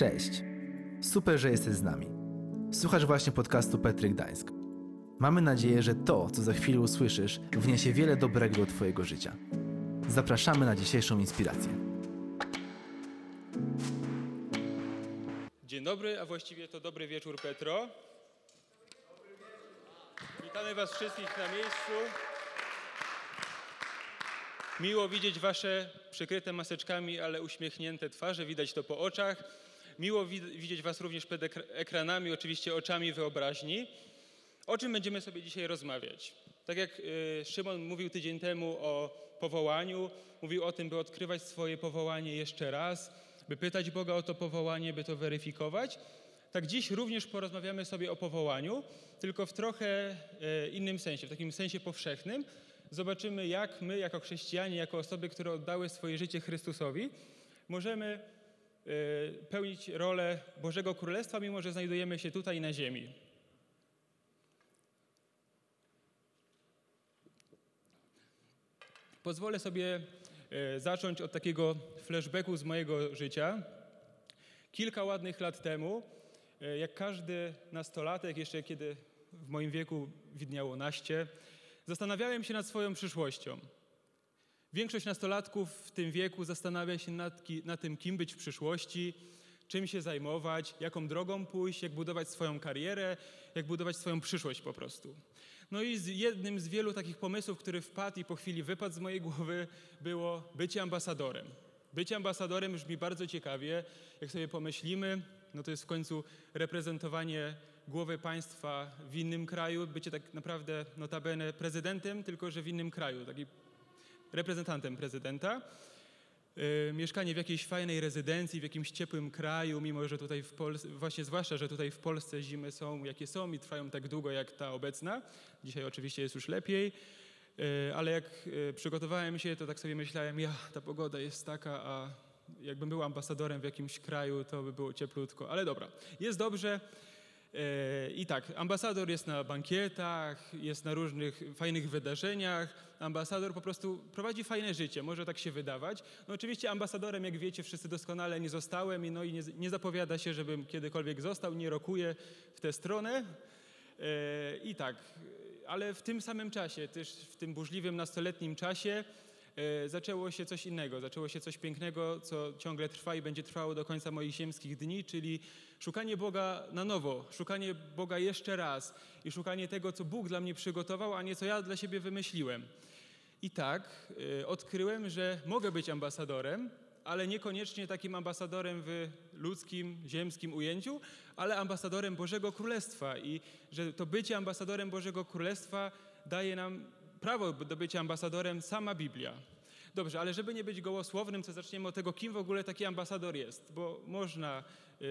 Cześć. Super, że jesteś z nami. Słuchasz właśnie podcastu Petry Gdańsk. Mamy nadzieję, że to, co za chwilę usłyszysz, wniesie wiele dobrego do Twojego życia. Zapraszamy na dzisiejszą inspirację. Dzień dobry, a właściwie to dobry wieczór, Petro. Witamy Was wszystkich na miejscu. Miło widzieć Wasze przykryte maseczkami, ale uśmiechnięte twarze, widać to po oczach. Miło wi widzieć Was również przed ekranami, oczywiście oczami wyobraźni. O czym będziemy sobie dzisiaj rozmawiać? Tak jak y, Szymon mówił tydzień temu o powołaniu, mówił o tym, by odkrywać swoje powołanie jeszcze raz, by pytać Boga o to powołanie, by to weryfikować. Tak dziś również porozmawiamy sobie o powołaniu, tylko w trochę y, innym sensie, w takim sensie powszechnym. Zobaczymy, jak my, jako chrześcijanie, jako osoby, które oddały swoje życie Chrystusowi, możemy pełnić rolę Bożego Królestwa, mimo że znajdujemy się tutaj na ziemi. Pozwolę sobie e, zacząć od takiego flashbacku z mojego życia. Kilka ładnych lat temu, e, jak każdy nastolatek, jeszcze kiedy w moim wieku widniało naście, zastanawiałem się nad swoją przyszłością. Większość nastolatków w tym wieku zastanawia się nad, nad tym, kim być w przyszłości, czym się zajmować, jaką drogą pójść, jak budować swoją karierę, jak budować swoją przyszłość po prostu. No i z jednym z wielu takich pomysłów, który wpadł i po chwili wypadł z mojej głowy, było bycie ambasadorem. Bycie ambasadorem brzmi bardzo ciekawie. Jak sobie pomyślimy, no to jest w końcu reprezentowanie głowy państwa w innym kraju, bycie tak naprawdę notabene prezydentem, tylko że w innym kraju, taki reprezentantem prezydenta. Yy, mieszkanie w jakiejś fajnej rezydencji, w jakimś ciepłym kraju, mimo że tutaj w Polsce, właśnie zwłaszcza, że tutaj w Polsce zimy są jakie są i trwają tak długo jak ta obecna. Dzisiaj oczywiście jest już lepiej, yy, ale jak yy, przygotowałem się, to tak sobie myślałem, ja, ta pogoda jest taka, a jakbym był ambasadorem w jakimś kraju, to by było cieplutko. Ale dobra, jest dobrze. I tak, ambasador jest na bankietach, jest na różnych fajnych wydarzeniach. Ambasador po prostu prowadzi fajne życie, może tak się wydawać. No oczywiście ambasadorem, jak wiecie, wszyscy doskonale nie zostałem i, no i nie, nie zapowiada się, żebym kiedykolwiek został, nie rokuję w tę stronę. I tak, ale w tym samym czasie, też w tym burzliwym nastoletnim czasie, E, zaczęło się coś innego, zaczęło się coś pięknego, co ciągle trwa i będzie trwało do końca moich ziemskich dni, czyli szukanie Boga na nowo, szukanie Boga jeszcze raz i szukanie tego, co Bóg dla mnie przygotował, a nie co ja dla siebie wymyśliłem. I tak y, odkryłem, że mogę być ambasadorem, ale niekoniecznie takim ambasadorem w ludzkim, ziemskim ujęciu, ale ambasadorem Bożego Królestwa i że to bycie ambasadorem Bożego Królestwa daje nam prawo do bycia ambasadorem sama Biblia. Dobrze, ale żeby nie być gołosłownym, to zaczniemy od tego, kim w ogóle taki ambasador jest, bo można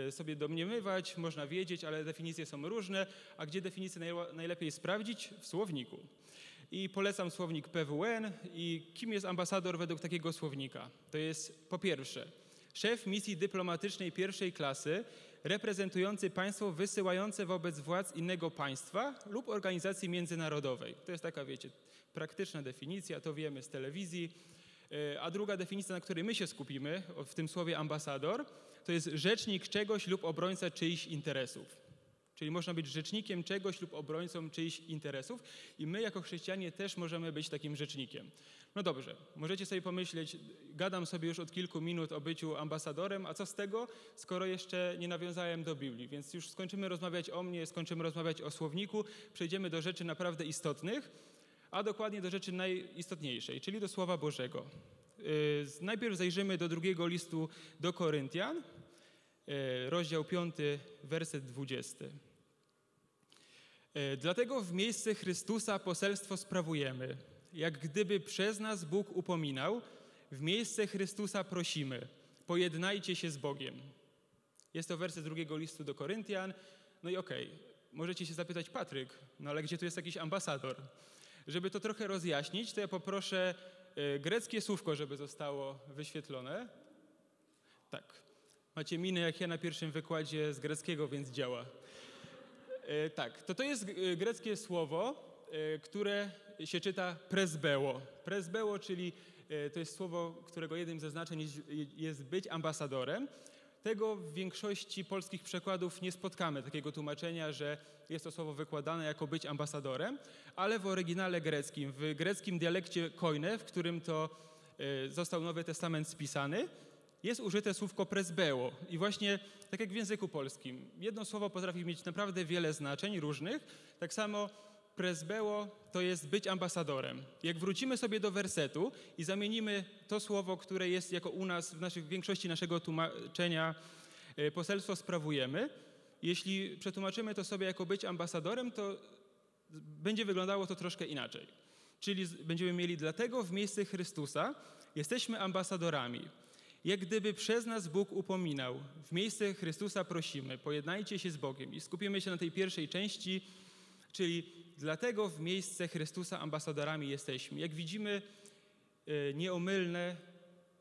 y, sobie domniemywać, można wiedzieć, ale definicje są różne, a gdzie definicje najlepiej sprawdzić? W słowniku. I polecam słownik PWN i kim jest ambasador według takiego słownika? To jest po pierwsze szef misji dyplomatycznej pierwszej klasy, reprezentujący państwo wysyłające wobec władz innego państwa lub organizacji międzynarodowej. To jest taka, wiecie, praktyczna definicja, to wiemy z telewizji. E, a druga definicja, na której my się skupimy, w tym słowie ambasador, to jest rzecznik czegoś lub obrońca czyichś interesów. Czyli można być rzecznikiem czegoś lub obrońcą czyichś interesów i my jako chrześcijanie też możemy być takim rzecznikiem. No dobrze, możecie sobie pomyśleć, gadam sobie już od kilku minut o byciu ambasadorem, a co z tego, skoro jeszcze nie nawiązałem do Biblii? Więc już skończymy rozmawiać o mnie, skończymy rozmawiać o słowniku, przejdziemy do rzeczy naprawdę istotnych, a dokładnie do rzeczy najistotniejszej, czyli do Słowa Bożego. Yy, najpierw zajrzymy do drugiego listu do Koryntian, yy, rozdział 5, werset 20. Yy, Dlatego w miejsce Chrystusa poselstwo sprawujemy, jak gdyby przez nas Bóg upominał, w miejsce Chrystusa prosimy, pojednajcie się z Bogiem. Jest to werset drugiego listu do Koryntian. No i okej, okay, możecie się zapytać, Patryk, no ale gdzie tu jest jakiś ambasador? Żeby to trochę rozjaśnić, to ja poproszę e, greckie słówko, żeby zostało wyświetlone. Tak. Macie minę jak ja na pierwszym wykładzie z greckiego, więc działa. E, tak, to to jest e, greckie słowo, które się czyta presbeo. Presbeo, czyli to jest słowo, którego jednym ze znaczeń jest być ambasadorem. Tego w większości polskich przekładów nie spotkamy, takiego tłumaczenia, że jest to słowo wykładane jako być ambasadorem, ale w oryginale greckim, w greckim dialekcie koine, w którym to został Nowy Testament spisany, jest użyte słówko presbeo. I właśnie tak jak w języku polskim, jedno słowo potrafi mieć naprawdę wiele znaczeń różnych, tak samo presbeo to jest być ambasadorem. Jak wrócimy sobie do wersetu i zamienimy to słowo, które jest jako u nas, w naszych, w większości naszego tłumaczenia e, poselstwo sprawujemy, jeśli przetłumaczymy to sobie jako być ambasadorem, to będzie wyglądało to troszkę inaczej. Czyli będziemy mieli dlatego w miejsce Chrystusa jesteśmy ambasadorami. Jak gdyby przez nas Bóg upominał, w miejsce Chrystusa prosimy, pojednajcie się z Bogiem i skupimy się na tej pierwszej części, czyli dlatego w miejsce Chrystusa ambasadorami jesteśmy. Jak widzimy, e, nieomylne,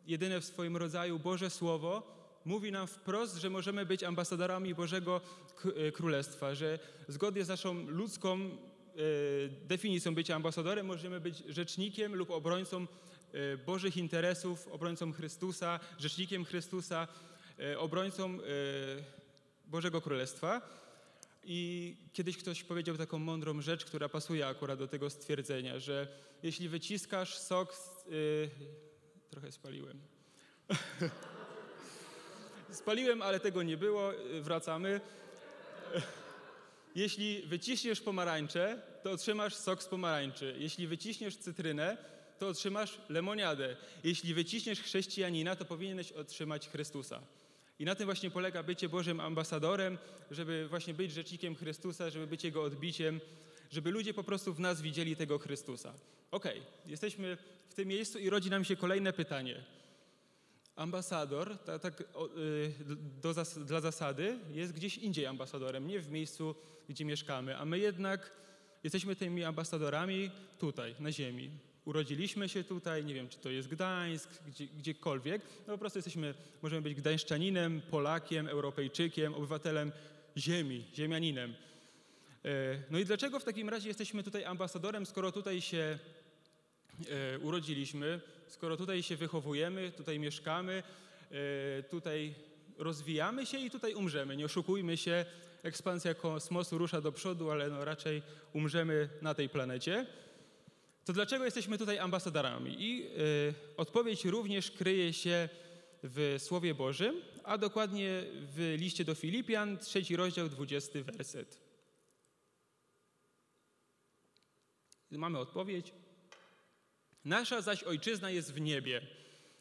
jedyne w swoim rodzaju Boże Słowo mówi nam wprost, że możemy być ambasadorami Bożego e, Królestwa, że zgodnie z naszą ludzką e, definicją bycia ambasadorem możemy być rzecznikiem lub obrońcą Bożych interesów, obrońcą Chrystusa, rzecznikiem Chrystusa, obrońcą Bożego Królestwa. I kiedyś ktoś powiedział taką mądrą rzecz, która pasuje akurat do tego stwierdzenia, że jeśli wyciskasz sok, yy, trochę spaliłem. Spaliłem, ale tego nie było, wracamy. Jeśli wyciśniesz pomarańcze, to otrzymasz sok z pomarańczy. Jeśli wyciśniesz cytrynę, to otrzymasz lemoniadę. Jeśli wyciśniesz chrześcijanina, to powinieneś otrzymać Chrystusa. I na tym właśnie polega bycie Bożym ambasadorem, żeby właśnie być rzecznikiem Chrystusa, żeby być Jego odbiciem, żeby ludzie po prostu w nas widzieli tego Chrystusa. Okej, okay, jesteśmy w tym miejscu i rodzi nam się kolejne pytanie. Ambasador, tak, tak do, dla zasady, jest gdzieś indziej ambasadorem, nie w miejscu, gdzie mieszkamy, a my jednak jesteśmy tymi ambasadorami tutaj, na ziemi urodziliśmy się tutaj, nie wiem, czy to jest Gdańsk, gdzie, gdziekolwiek, no po prostu jesteśmy, możemy być gdańszczaninem, Polakiem, Europejczykiem, obywatelem ziemi, ziemianinem. E, no i dlaczego w takim razie jesteśmy tutaj ambasadorem, skoro tutaj się e, urodziliśmy, skoro tutaj się wychowujemy, tutaj mieszkamy, e, tutaj rozwijamy się i tutaj umrzemy. Nie oszukujmy się, ekspansja kosmosu rusza do przodu, ale no raczej umrzemy na tej planecie to dlaczego jesteśmy tutaj ambasadorami? I y, odpowiedź również kryje się w Słowie Bożym, a dokładnie w liście do Filipian, trzeci rozdział, dwudziesty werset. Mamy odpowiedź. Nasza zaś ojczyzna jest w niebie,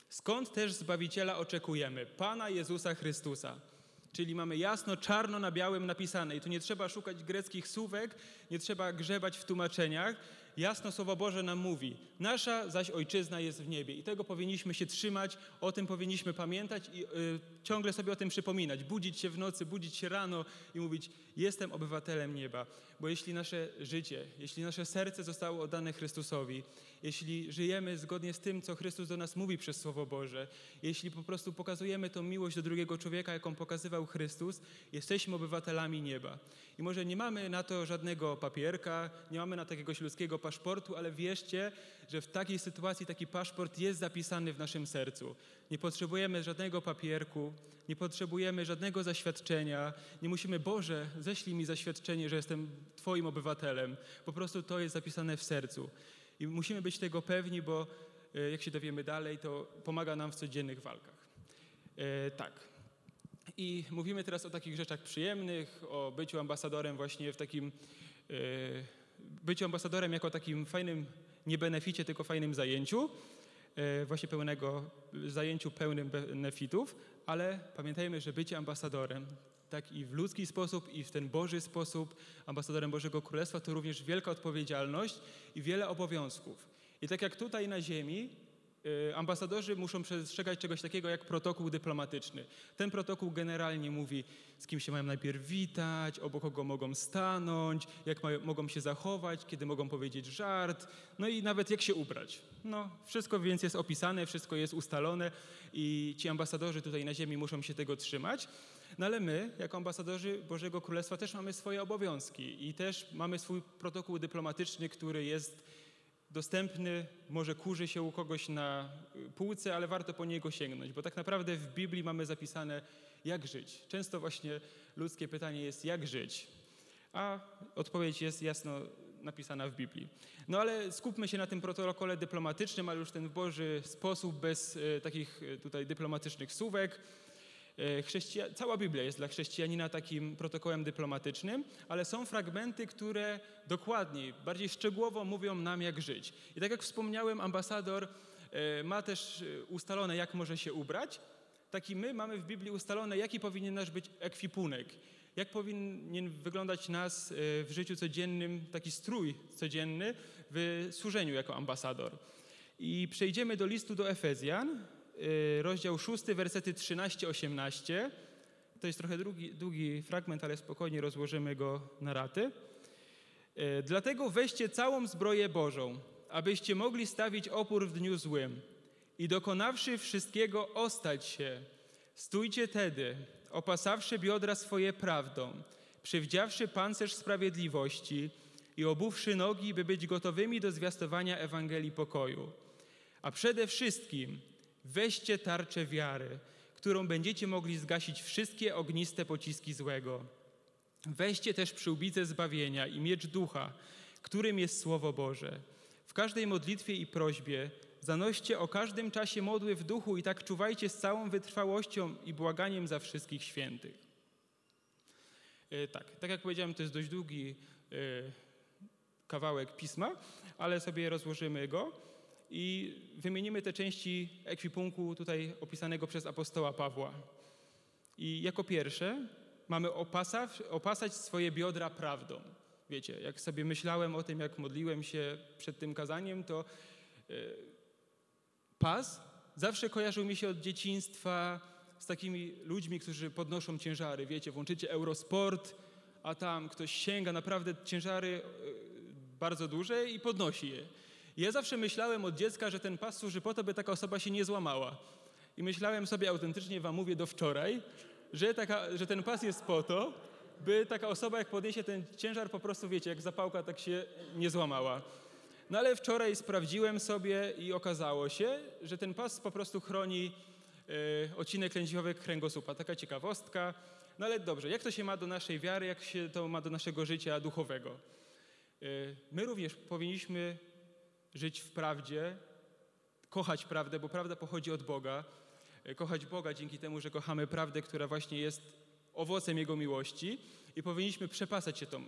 skąd też Zbawiciela oczekujemy, Pana Jezusa Chrystusa. Czyli mamy jasno, czarno na białym napisane i tu nie trzeba szukać greckich słówek, nie trzeba grzebać w tłumaczeniach, jasno Słowo Boże nam mówi, nasza zaś ojczyzna jest w niebie i tego powinniśmy się trzymać, o tym powinniśmy pamiętać i y, ciągle sobie o tym przypominać, budzić się w nocy, budzić się rano i mówić, jestem obywatelem nieba. Bo jeśli nasze życie, jeśli nasze serce zostało oddane Chrystusowi, jeśli żyjemy zgodnie z tym, co Chrystus do nas mówi przez Słowo Boże, jeśli po prostu pokazujemy tą miłość do drugiego człowieka, jaką pokazywał Chrystus, jesteśmy obywatelami nieba. I może nie mamy na to żadnego papierka, nie mamy na to jakiegoś ludzkiego paszportu, ale wierzcie, że w takiej sytuacji taki paszport jest zapisany w naszym sercu. Nie potrzebujemy żadnego papierku, nie potrzebujemy żadnego zaświadczenia, nie musimy, Boże, ześlij mi zaświadczenie, że jestem Twoim obywatelem. Po prostu to jest zapisane w sercu. I musimy być tego pewni, bo e, jak się dowiemy dalej, to pomaga nam w codziennych walkach. E, tak. I mówimy teraz o takich rzeczach przyjemnych, o byciu ambasadorem właśnie w takim, e, byciu ambasadorem jako takim fajnym, nie beneficie, tylko fajnym zajęciu, e, właśnie pełnego, zajęciu pełnym benefitów, ale pamiętajmy, że bycie ambasadorem, tak i w ludzki sposób, i w ten Boży sposób, ambasadorem Bożego Królestwa, to również wielka odpowiedzialność i wiele obowiązków. I tak jak tutaj na ziemi, ambasadorzy muszą przestrzegać czegoś takiego jak protokół dyplomatyczny. Ten protokół generalnie mówi, z kim się mają najpierw witać, obok kogo mogą stanąć, jak mają, mogą się zachować, kiedy mogą powiedzieć żart, no i nawet jak się ubrać. No, wszystko więc jest opisane, wszystko jest ustalone i ci ambasadorzy tutaj na ziemi muszą się tego trzymać. No ale my, jako ambasadorzy Bożego Królestwa, też mamy swoje obowiązki i też mamy swój protokół dyplomatyczny, który jest dostępny, może kurzy się u kogoś na półce, ale warto po niego sięgnąć, bo tak naprawdę w Biblii mamy zapisane jak żyć. Często właśnie ludzkie pytanie jest, jak żyć, a odpowiedź jest jasno napisana w Biblii. No ale skupmy się na tym protokole dyplomatycznym, ale już ten w Boży sposób, bez e, takich e, tutaj dyplomatycznych słówek. E, chrześcija... Cała Biblia jest dla chrześcijanina takim protokołem dyplomatycznym, ale są fragmenty, które dokładniej, bardziej szczegółowo mówią nam, jak żyć. I tak jak wspomniałem, ambasador ma też ustalone, jak może się ubrać. Taki my mamy w Biblii ustalone, jaki powinien nasz być ekwipunek jak powinien wyglądać nas e, w życiu codziennym, taki strój codzienny w służeniu jako ambasador. I przejdziemy do listu do Efezjan, e, rozdział 6, wersety 13-18. To jest trochę długi, długi fragment, ale spokojnie rozłożymy go na raty. E, Dlatego weźcie całą zbroję Bożą, abyście mogli stawić opór w dniu złym i dokonawszy wszystkiego ostać się. Stójcie tedy, opasawszy biodra swoje prawdą, przywdziawszy pancerz sprawiedliwości i obuwszy nogi, by być gotowymi do zwiastowania Ewangelii pokoju. A przede wszystkim weźcie tarczę wiary, którą będziecie mogli zgasić wszystkie ogniste pociski złego. Weźcie też przyłbicę zbawienia i miecz ducha, którym jest Słowo Boże. W każdej modlitwie i prośbie Zanoście o każdym czasie modły w duchu i tak czuwajcie z całą wytrwałością i błaganiem za wszystkich świętych. E, tak, tak jak powiedziałem, to jest dość długi e, kawałek pisma, ale sobie rozłożymy go i wymienimy te części ekwipunku tutaj opisanego przez apostoła Pawła. I jako pierwsze mamy opasać, opasać swoje biodra prawdą. Wiecie, jak sobie myślałem o tym, jak modliłem się przed tym kazaniem, to e, Pas zawsze kojarzył mi się od dzieciństwa z takimi ludźmi, którzy podnoszą ciężary. Wiecie, włączycie Eurosport, a tam ktoś sięga naprawdę ciężary e, bardzo duże i podnosi je. Ja zawsze myślałem od dziecka, że ten pas służy po to, by taka osoba się nie złamała. I myślałem sobie autentycznie, wam mówię do wczoraj, że, taka, że ten pas jest po to, by taka osoba, jak podniesie ten ciężar, po prostu, wiecie, jak zapałka, tak się nie złamała. No ale wczoraj sprawdziłem sobie i okazało się, że ten pas po prostu chroni y, odcinek lędźwiowy kręgosłupa. Taka ciekawostka. No ale dobrze, jak to się ma do naszej wiary, jak się to ma do naszego życia duchowego? Y, my również powinniśmy żyć w prawdzie, kochać prawdę, bo prawda pochodzi od Boga. Y, kochać Boga dzięki temu, że kochamy prawdę, która właśnie jest owocem Jego miłości i powinniśmy przepasać się tą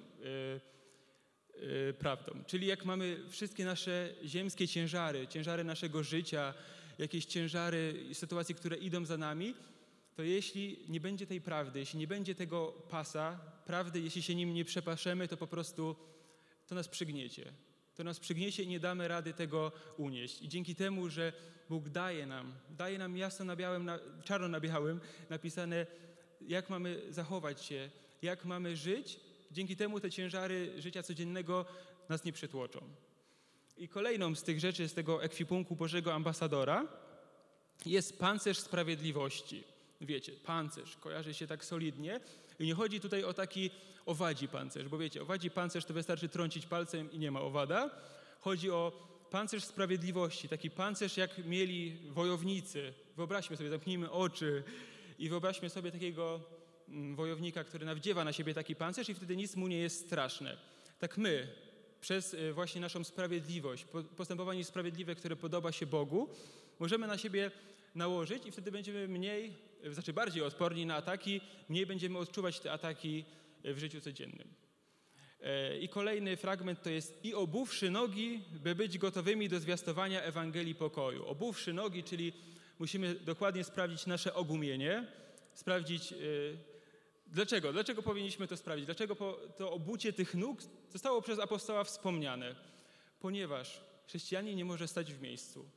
Y, prawdą. Czyli jak mamy wszystkie nasze ziemskie ciężary, ciężary naszego życia, jakieś ciężary, sytuacje, które idą za nami, to jeśli nie będzie tej prawdy, jeśli nie będzie tego pasa, prawdy, jeśli się nim nie przepaszemy, to po prostu to nas przygniecie. To nas przygniecie i nie damy rady tego unieść. I dzięki temu, że Bóg daje nam, daje nam jasno na białym, na, czarno na białym napisane, jak mamy zachować się, jak mamy żyć, dzięki temu te ciężary życia codziennego nas nie przytłoczą. I kolejną z tych rzeczy, z tego ekwipunku Bożego Ambasadora jest pancerz sprawiedliwości. Wiecie, pancerz kojarzy się tak solidnie i nie chodzi tutaj o taki owadzi pancerz, bo wiecie, owadzi pancerz to wystarczy trącić palcem i nie ma owada. Chodzi o pancerz sprawiedliwości, taki pancerz jak mieli wojownicy. Wyobraźmy sobie, zamknijmy oczy i wyobraźmy sobie takiego Mm, wojownika, który nawdziewa na siebie taki pancerz i wtedy nic mu nie jest straszne. Tak my, przez y, właśnie naszą sprawiedliwość, postępowanie sprawiedliwe, które podoba się Bogu, możemy na siebie nałożyć i wtedy będziemy mniej, y, znaczy bardziej odporni na ataki, mniej będziemy odczuwać te ataki w życiu codziennym. E, I kolejny fragment to jest i obuwszy nogi, by być gotowymi do zwiastowania Ewangelii pokoju. Obuwszy nogi, czyli musimy dokładnie sprawdzić nasze ogumienie, sprawdzić Dlaczego? Dlaczego powinniśmy to sprawdzić? Dlaczego to obucie tych nóg zostało przez apostoła wspomniane? Ponieważ chrześcijanin nie może stać w miejscu.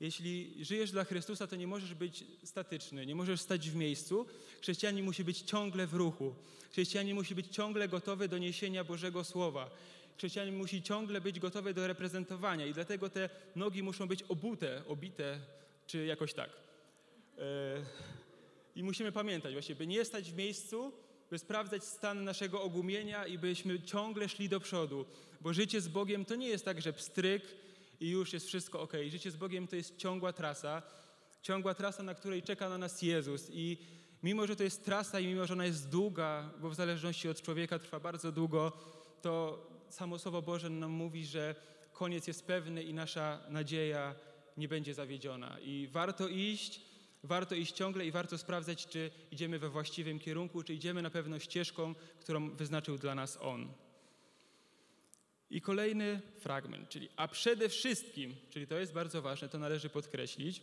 Jeśli żyjesz dla Chrystusa, to nie możesz być statyczny, nie możesz stać w miejscu. Chrześcijanin musi być ciągle w ruchu. Chrześcijanin musi być ciągle gotowy do niesienia Bożego Słowa. Chrześcijanin musi ciągle być gotowy do reprezentowania i dlatego te nogi muszą być obute, obite, czy jakoś tak. E, i musimy pamiętać właśnie, by nie stać w miejscu, by sprawdzać stan naszego ogumienia i byśmy ciągle szli do przodu. Bo życie z Bogiem to nie jest tak, że pstryk i już jest wszystko ok. Życie z Bogiem to jest ciągła trasa, ciągła trasa, na której czeka na nas Jezus. I mimo że to jest trasa i mimo że ona jest długa, bo w zależności od człowieka trwa bardzo długo, to samo Słowo Boże nam mówi, że koniec jest pewny i nasza nadzieja nie będzie zawiedziona. I warto iść, warto iść ciągle i warto sprawdzać, czy idziemy we właściwym kierunku, czy idziemy na pewno ścieżką, którą wyznaczył dla nas On. I kolejny fragment, czyli a przede wszystkim, czyli to jest bardzo ważne, to należy podkreślić,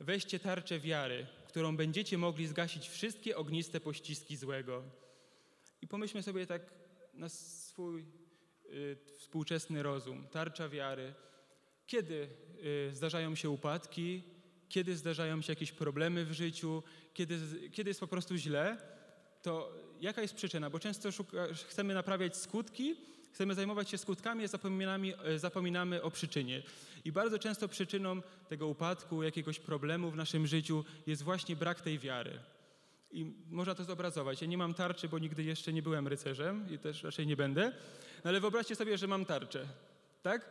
weźcie tarczę wiary, którą będziecie mogli zgasić wszystkie ogniste pościski złego. I pomyślmy sobie tak na swój y, współczesny rozum, tarcza wiary. Kiedy y, zdarzają się upadki, kiedy zdarzają się jakieś problemy w życiu, kiedy, kiedy jest po prostu źle, to jaka jest przyczyna? Bo często szuka, chcemy naprawiać skutki, chcemy zajmować się skutkami, a zapominamy, zapominamy o przyczynie. I bardzo często przyczyną tego upadku, jakiegoś problemu w naszym życiu jest właśnie brak tej wiary. I można to zobrazować. Ja nie mam tarczy, bo nigdy jeszcze nie byłem rycerzem i też raczej nie będę. No ale wyobraźcie sobie, że mam tarczę. Tak?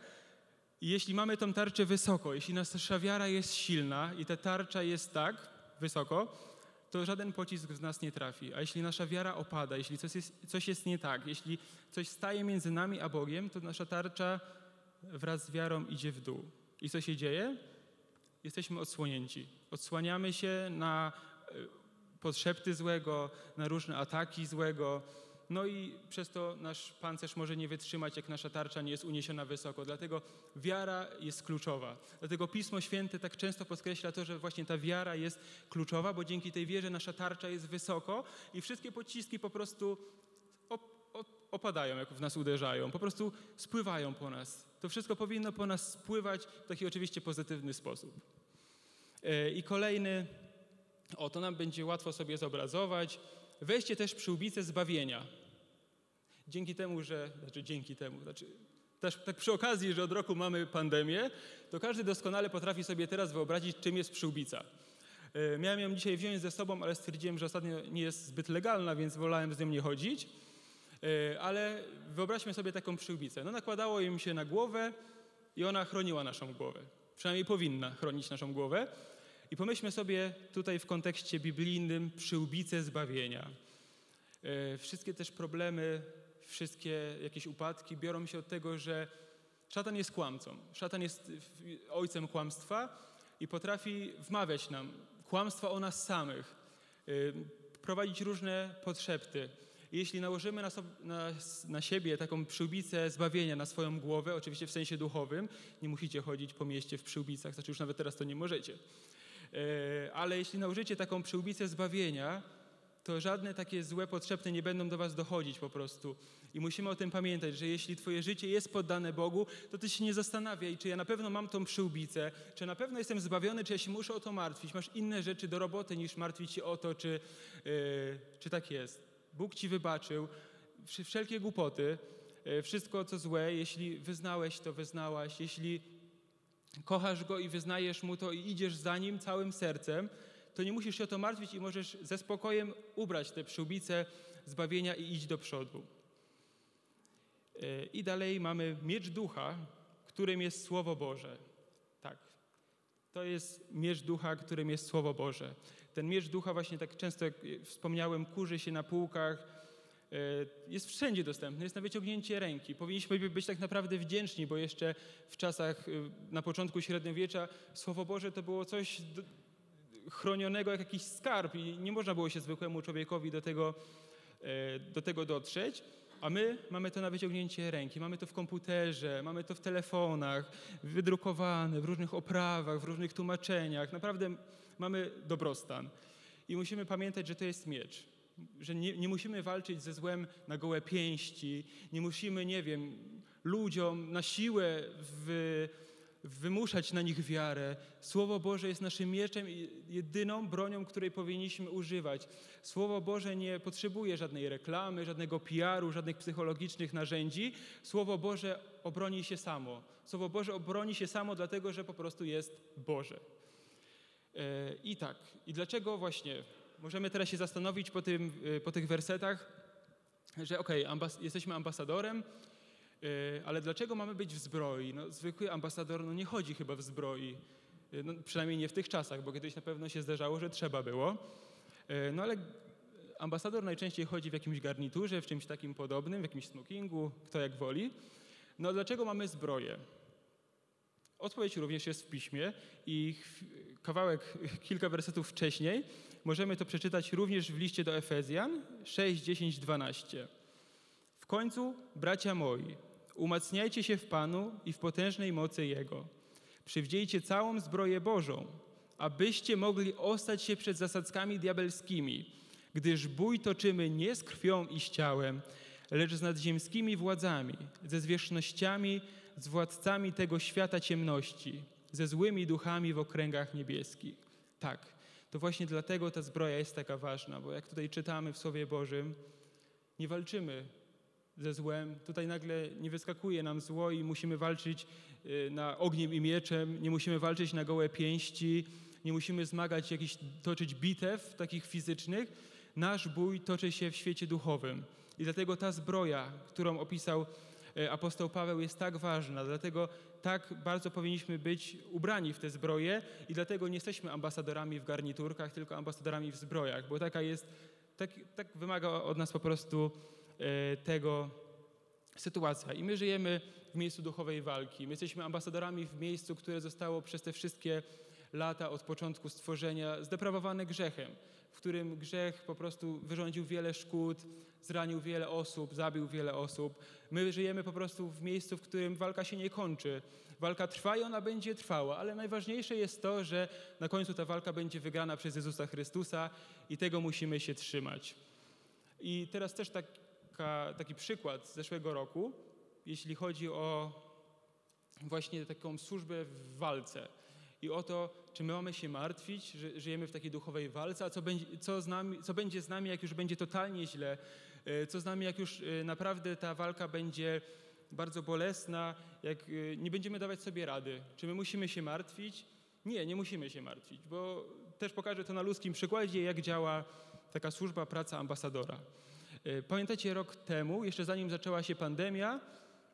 I jeśli mamy tą tarczę wysoko, jeśli nasza wiara jest silna i ta tarcza jest tak wysoko, to żaden pocisk w nas nie trafi. A jeśli nasza wiara opada, jeśli coś jest, coś jest nie tak, jeśli coś staje między nami a Bogiem, to nasza tarcza wraz z wiarą idzie w dół. I co się dzieje? Jesteśmy odsłonięci. Odsłaniamy się na e, podszepty złego, na różne ataki złego, no i przez to nasz pancerz może nie wytrzymać, jak nasza tarcza nie jest uniesiona wysoko. Dlatego wiara jest kluczowa. Dlatego Pismo Święte tak często podkreśla to, że właśnie ta wiara jest kluczowa, bo dzięki tej wierze nasza tarcza jest wysoko i wszystkie pociski po prostu opadają, jak w nas uderzają, po prostu spływają po nas. To wszystko powinno po nas spływać w taki oczywiście pozytywny sposób. E, I kolejny, o to nam będzie łatwo sobie zobrazować, weźcie też przyłbicę zbawienia. Dzięki temu, że, znaczy dzięki temu, znaczy też tak przy okazji, że od roku mamy pandemię, to każdy doskonale potrafi sobie teraz wyobrazić, czym jest przyłbica. E, miałem ją dzisiaj wziąć ze sobą, ale stwierdziłem, że ostatnio nie jest zbyt legalna, więc wolałem z nią nie chodzić. E, ale wyobraźmy sobie taką przyłbicę. No nakładało im się na głowę i ona chroniła naszą głowę. Przynajmniej powinna chronić naszą głowę. I pomyślmy sobie tutaj w kontekście biblijnym przyłbicę zbawienia. E, wszystkie też problemy, wszystkie jakieś upadki biorą się od tego, że szatan jest kłamcą. Szatan jest ojcem kłamstwa i potrafi wmawiać nam kłamstwa o nas samych, e, prowadzić różne podszepty. Jeśli nałożymy na, sobie, na, na, siebie taką przyłbicę zbawienia na swoją głowę, oczywiście w sensie duchowym, nie musicie chodzić po mieście w przyłbicach, znaczy już nawet teraz to nie możecie, E, ale jeśli nałożycie taką przyłbicę zbawienia, to żadne takie złe potrzebne nie będą do was dochodzić po prostu. I musimy o tym pamiętać, że jeśli twoje życie jest poddane Bogu, to ty się nie zastanawiaj, czy ja na pewno mam tą przyłbicę, czy na pewno jestem zbawiony, czy ja się muszę o to martwić. Masz inne rzeczy do roboty niż martwić się o to, czy, yy, czy tak jest. Bóg ci wybaczył wszelkie głupoty, yy, wszystko co złe, jeśli wyznałeś to, wyznałaś, jeśli kochasz Go i wyznajesz Mu to i idziesz za Nim całym sercem, to nie musisz się o to martwić i możesz ze spokojem ubrać te przyłbice zbawienia i iść do przodu. E, I dalej mamy miecz ducha, którym jest Słowo Boże. Tak, to jest miecz ducha, którym jest Słowo Boże. Ten miecz ducha właśnie tak często, jak wspomniałem, kurzy się na półkach, E, jest wszędzie dostępny, jest na wyciągnięcie ręki. Powinniśmy być tak naprawdę wdzięczni, bo jeszcze w czasach, e, na początku średniowiecza, Słowo Boże to było coś chronionego jak jakiś skarb i nie można było się zwykłemu człowiekowi do tego, e, do tego dotrzeć. A my mamy to na wyciągnięcie ręki, mamy to w komputerze, mamy to w telefonach, wydrukowane w różnych oprawach, w różnych tłumaczeniach. Naprawdę mamy dobrostan. I musimy pamiętać, że to jest miecz że nie, nie, musimy walczyć ze złem na gołe pięści, nie musimy, nie wiem, ludziom na siłę w, wymuszać na nich wiarę. Słowo Boże jest naszym mieczem i jedyną bronią, której powinniśmy używać. Słowo Boże nie potrzebuje żadnej reklamy, żadnego PR-u, żadnych psychologicznych narzędzi. Słowo Boże obroni się samo. Słowo Boże obroni się samo, dlatego że po prostu jest Boże. E, I tak, i dlaczego właśnie możemy teraz się zastanowić po, tym, y, po tych wersetach, że okej, okay, ambas jesteśmy ambasadorem, ale dlaczego mamy być w zbroi? No, zwykły ambasador no, nie chodzi chyba w zbroi, y, no, przynajmniej nie w tych czasach, bo kiedyś na pewno się zdarzało, że trzeba było. E, no ale ambasador najczęściej chodzi w jakimś garniturze, w czymś takim podobnym, w jakimś smokingu, kto jak woli. No dlaczego mamy zbroję? Odpowiedź również jest w piśmie i kawałek, kilka wersetów wcześniej możemy to przeczytać również w liście do Efezjan 6, 10, 12. W końcu, bracia moi, umacniajcie się w Panu i w potężnej mocy Jego. Przywdziejcie całą zbroję Bożą, abyście mogli ostać się przed zasadzkami diabelskimi, gdyż bój toczymy nie z krwią i z ciałem, lecz z nadziemskimi władzami, ze zwierzchnościami, z władcami tego świata ciemności, ze złymi duchami w okręgach niebieskich. Tak, to właśnie dlatego ta zbroja jest taka ważna, bo jak tutaj czytamy w Słowie Bożym, nie walczymy ze złem. Tutaj nagle nie wyskakuje nam zło i musimy walczyć y, na ogniem i mieczem, nie musimy walczyć na gołe pięści, nie musimy zmagać jakichś, toczyć bitew takich fizycznych. Nasz bój toczy się w świecie duchowym. I dlatego ta zbroja, którą opisał y, apostoł Paweł, jest tak ważna. Dlatego tak bardzo powinniśmy być ubrani w te zbroje i dlatego nie jesteśmy ambasadorami w garniturkach, tylko ambasadorami w zbrojach, bo taka jest, tak, tak wymaga od nas po prostu E, tego sytuacja. I my żyjemy w miejscu duchowej walki. My jesteśmy ambasadorami w miejscu, które zostało przez te wszystkie lata od początku stworzenia zdeprawowane grzechem, w którym grzech po prostu wyrządził wiele szkód, zranił wiele osób, zabił wiele osób. My żyjemy po prostu w miejscu, w którym walka się nie kończy. Walka trwa i ona będzie trwała, ale najważniejsze jest to, że na końcu ta walka będzie wygrana przez Jezusa Chrystusa i tego musimy się trzymać. I teraz też tak taka, taki przykład z zeszłego roku, jeśli chodzi o właśnie taką służbę w walce i o to, czy my mamy się martwić, że żyjemy w takiej duchowej walce, a co będzie, co, z nami, co będzie z nami, jak już będzie totalnie źle, e, co z nami, jak już e, naprawdę ta walka będzie bardzo bolesna, jak e, nie będziemy dawać sobie rady. Czy my musimy się martwić? Nie, nie musimy się martwić, bo też pokażę to na ludzkim przykładzie, jak działa taka służba, praca ambasadora. E, pamiętacie rok temu, jeszcze zanim zaczęła się pandemia,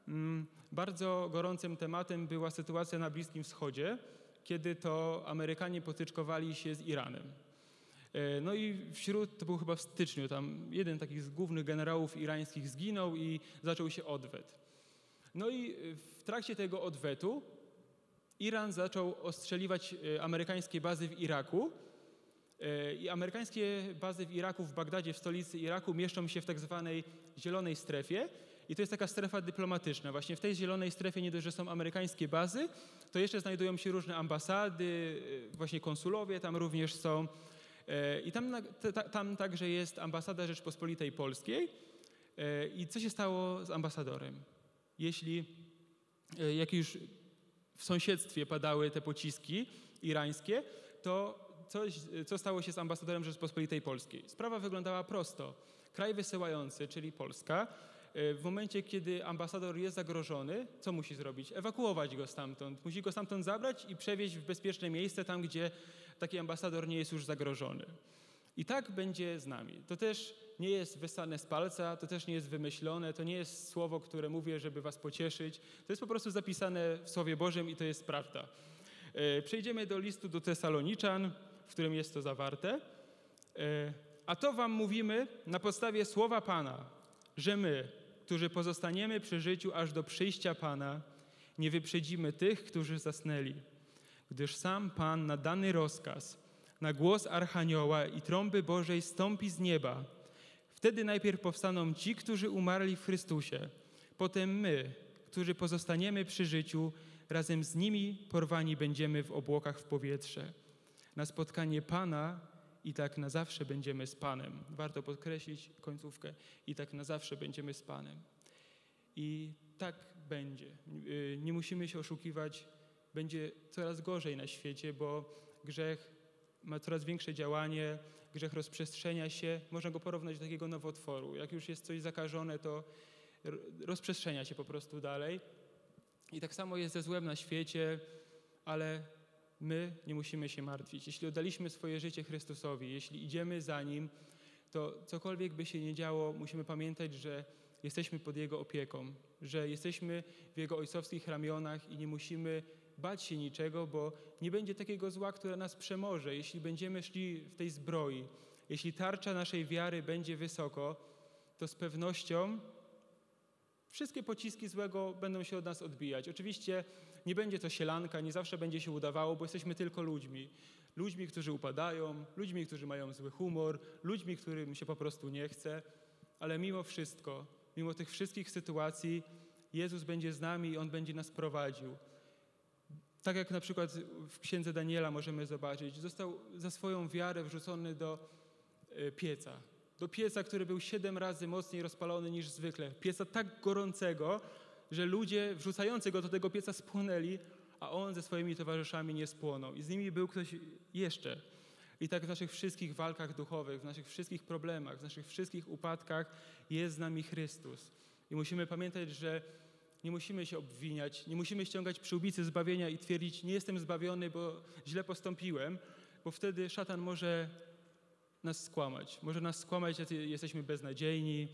mm, bardzo gorącym tematem była sytuacja na Bliskim Wschodzie, kiedy to Amerykanie potyczkowali się z Iranem. E, no i wśród, to był chyba w styczniu, tam jeden takich z głównych generałów irańskich zginął i zaczął się odwet. No i w trakcie tego odwetu Iran zaczął ostrzeliwać amerykańskie bazy w Iraku, I amerykańskie bazy w Iraku, w Bagdadzie, w stolicy Iraku, mieszczą się w tak zwanej zielonej strefie. I to jest taka strefa dyplomatyczna. Właśnie w tej zielonej strefie nie dość, że są amerykańskie bazy, to jeszcze znajdują się różne ambasady, e, właśnie konsulowie tam również są. E, I tam, tam także jest ambasada Rzeczpospolitej Polskiej. I co się stało z ambasadorem? Jeśli, jak już w sąsiedztwie padały te pociski irańskie, to coś, co stało się z ambasadorem Rzeczpospolitej Polskiej. Sprawa wyglądała prosto. Kraj wysyłający, czyli Polska, e, w momencie, kiedy ambasador jest zagrożony, co musi zrobić? Ewakuować go stamtąd. Musi go stamtąd zabrać i przewieźć w bezpieczne miejsce, tam gdzie taki ambasador nie jest już zagrożony. I tak będzie z nami. To też nie jest wysane z palca, to też nie jest wymyślone, to nie jest słowo, które mówię, żeby was pocieszyć. To jest po prostu zapisane w Słowie Bożym i to jest prawda. E, przejdziemy do listu do Tesaloniczan w którym jest to zawarte. E, a to wam mówimy na podstawie słowa Pana, że my, którzy pozostaniemy przy życiu aż do przyjścia Pana, nie wyprzedzimy tych, którzy zasnęli. Gdyż sam Pan na dany rozkaz, na głos Archanioła i trąby Bożej stąpi z nieba. Wtedy najpierw powstaną ci, którzy umarli w Chrystusie. Potem my, którzy pozostaniemy przy życiu, razem z nimi porwani będziemy w obłokach w powietrze na spotkanie Pana i tak na zawsze będziemy z Panem. Warto podkreślić końcówkę. I tak na zawsze będziemy z Panem. I tak będzie. Nie musimy się oszukiwać. Będzie coraz gorzej na świecie, bo grzech ma coraz większe działanie, grzech rozprzestrzenia się. Można go porównać do takiego nowotworu. Jak już jest coś zakażone, to rozprzestrzenia się po prostu dalej. I tak samo jest ze złem na świecie, ale my nie musimy się martwić. Jeśli oddaliśmy swoje życie Chrystusowi, jeśli idziemy za Nim, to cokolwiek by się nie działo, musimy pamiętać, że jesteśmy pod Jego opieką, że jesteśmy w Jego ojcowskich ramionach i nie musimy bać się niczego, bo nie będzie takiego zła, które nas przemoże, jeśli będziemy szli w tej zbroi, Jeśli tarcza naszej wiary będzie wysoko, to z pewnością wszystkie pociski złego będą się od nas odbijać. Oczywiście nie będzie to sielanka, nie zawsze będzie się udawało, bo jesteśmy tylko ludźmi. Ludźmi, którzy upadają, ludźmi, którzy mają zły humor, ludźmi, którym się po prostu nie chce, ale mimo wszystko, mimo tych wszystkich sytuacji, Jezus będzie z nami i On będzie nas prowadził. Tak jak na przykład w księdze Daniela możemy zobaczyć, został za swoją wiarę wrzucony do e, pieca. Do pieca, który był siedem razy mocniej rozpalony niż zwykle. Pieca tak gorącego, że ludzie wrzucający go do tego pieca spłonęli, a on ze swoimi towarzyszami nie spłonął. I z nimi był ktoś jeszcze. I tak w naszych wszystkich walkach duchowych, w naszych wszystkich problemach, w naszych wszystkich upadkach jest z nami Chrystus. I musimy pamiętać, że nie musimy się obwiniać, nie musimy ściągać przyłbicy zbawienia i twierdzić, nie jestem zbawiony, bo źle postąpiłem, bo wtedy szatan może nas skłamać. Może nas skłamać, że jesteśmy beznadziejni,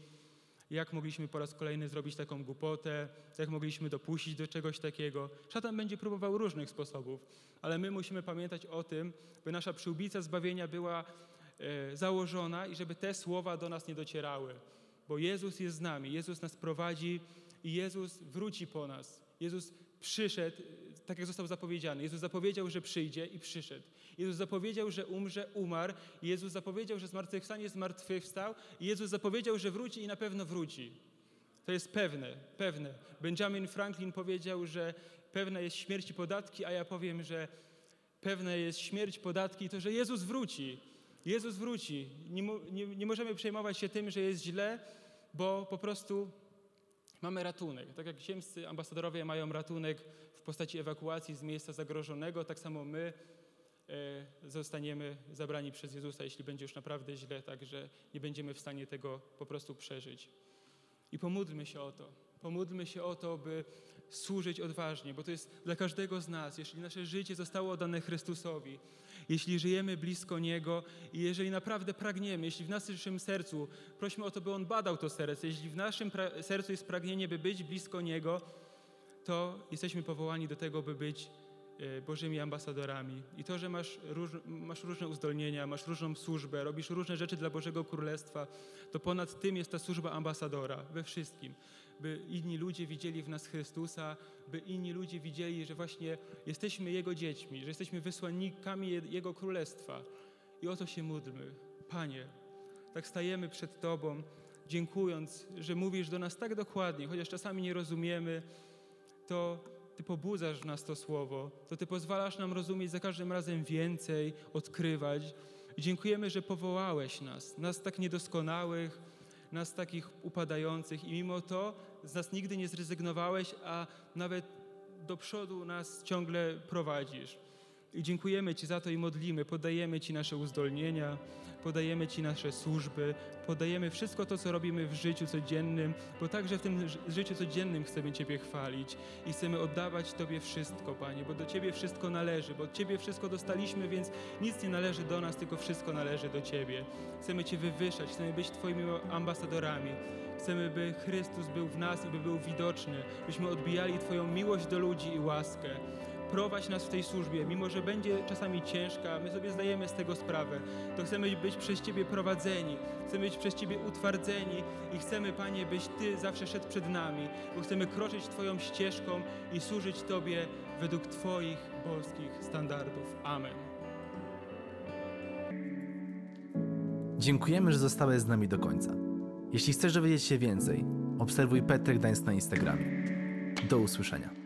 jak mogliśmy po raz kolejny zrobić taką głupotę, jak mogliśmy dopuścić do czegoś takiego. Szatan będzie próbował różnych sposobów, ale my musimy pamiętać o tym, by nasza przyłbica zbawienia była e, założona i żeby te słowa do nas nie docierały. Bo Jezus jest z nami, Jezus nas prowadzi i Jezus wróci po nas. Jezus przyszedł, tak jak został zapowiedziany. Jezus zapowiedział, że przyjdzie i przyszedł. Jezus zapowiedział, że umrze, umarł. Jezus zapowiedział, że zmartwychwstanie, zmartwychwstał. Jezus zapowiedział, że wróci i na pewno wróci. To jest pewne, pewne. Benjamin Franklin powiedział, że pewna jest śmierć i podatki, a ja powiem, że pewna jest śmierć, podatki i to, że Jezus wróci. Jezus wróci. Nie, nie, nie możemy przejmować się tym, że jest źle, bo po prostu mamy ratunek. Tak jak ziemscy ambasadorowie mają ratunek w postaci ewakuacji z miejsca zagrożonego, tak samo my e, zostaniemy zabrani przez Jezusa, jeśli będzie już naprawdę źle, tak że nie będziemy w stanie tego po prostu przeżyć. I pomódlmy się o to. Pomódlmy się o to, by służyć odważnie, bo to jest dla każdego z nas. Jeśli nasze życie zostało oddane Chrystusowi, jeśli żyjemy blisko Niego i jeżeli naprawdę pragniemy, jeśli w naszym sercu, prośmy o to, by On badał to serce, jeśli w naszym sercu jest pragnienie, by być blisko Niego, to jesteśmy powołani do tego, by być e, Bożymi ambasadorami. I to, że masz, róż, masz różne uzdolnienia, masz różną służbę, robisz różne rzeczy dla Bożego Królestwa, to ponad tym jest ta służba ambasadora we wszystkim by inni ludzie widzieli w nas Chrystusa, by inni ludzie widzieli, że właśnie jesteśmy Jego dziećmi, że jesteśmy wysłannikami Jego Królestwa. I o to się módlmy. Panie, tak stajemy przed Tobą, dziękując, że mówisz do nas tak dokładnie, chociaż czasami nie rozumiemy, to Ty pobudzasz w nas to słowo, to Ty pozwalasz nam rozumieć za każdym razem więcej, odkrywać. I dziękujemy, że powołałeś nas, nas tak niedoskonałych, nas takich upadających i mimo to z nas nigdy nie zrezygnowałeś, a nawet do przodu nas ciągle prowadzisz. I dziękujemy Ci za to i modlimy, podajemy Ci nasze uzdolnienia, podajemy Ci nasze służby, podajemy wszystko to, co robimy w życiu codziennym, bo także w tym życiu codziennym chcemy Ciebie chwalić i chcemy oddawać Tobie wszystko, Panie, bo do Ciebie wszystko należy, bo od Ciebie wszystko dostaliśmy, więc nic nie należy do nas, tylko wszystko należy do Ciebie. Chcemy Cię wywyższać, chcemy być Twoimi ambasadorami. Chcemy, by Chrystus był w nas i by był widoczny, byśmy odbijali Twoją miłość do ludzi i łaskę prowadź nas w tej służbie, mimo że będzie czasami ciężka, my sobie zdajemy z tego sprawę, to chcemy być przez Ciebie prowadzeni, chcemy być przez Ciebie utwardzeni i chcemy, Panie, byś Ty zawsze szedł przed nami, bo chcemy kroczyć Twoją ścieżką i służyć Tobie według Twoich boskich standardów. Amen. Dziękujemy, że zostałeś z nami do końca. Jeśli chcesz dowiedzieć się więcej, obserwuj Petrek Gdańsk na Instagramie. Do usłyszenia.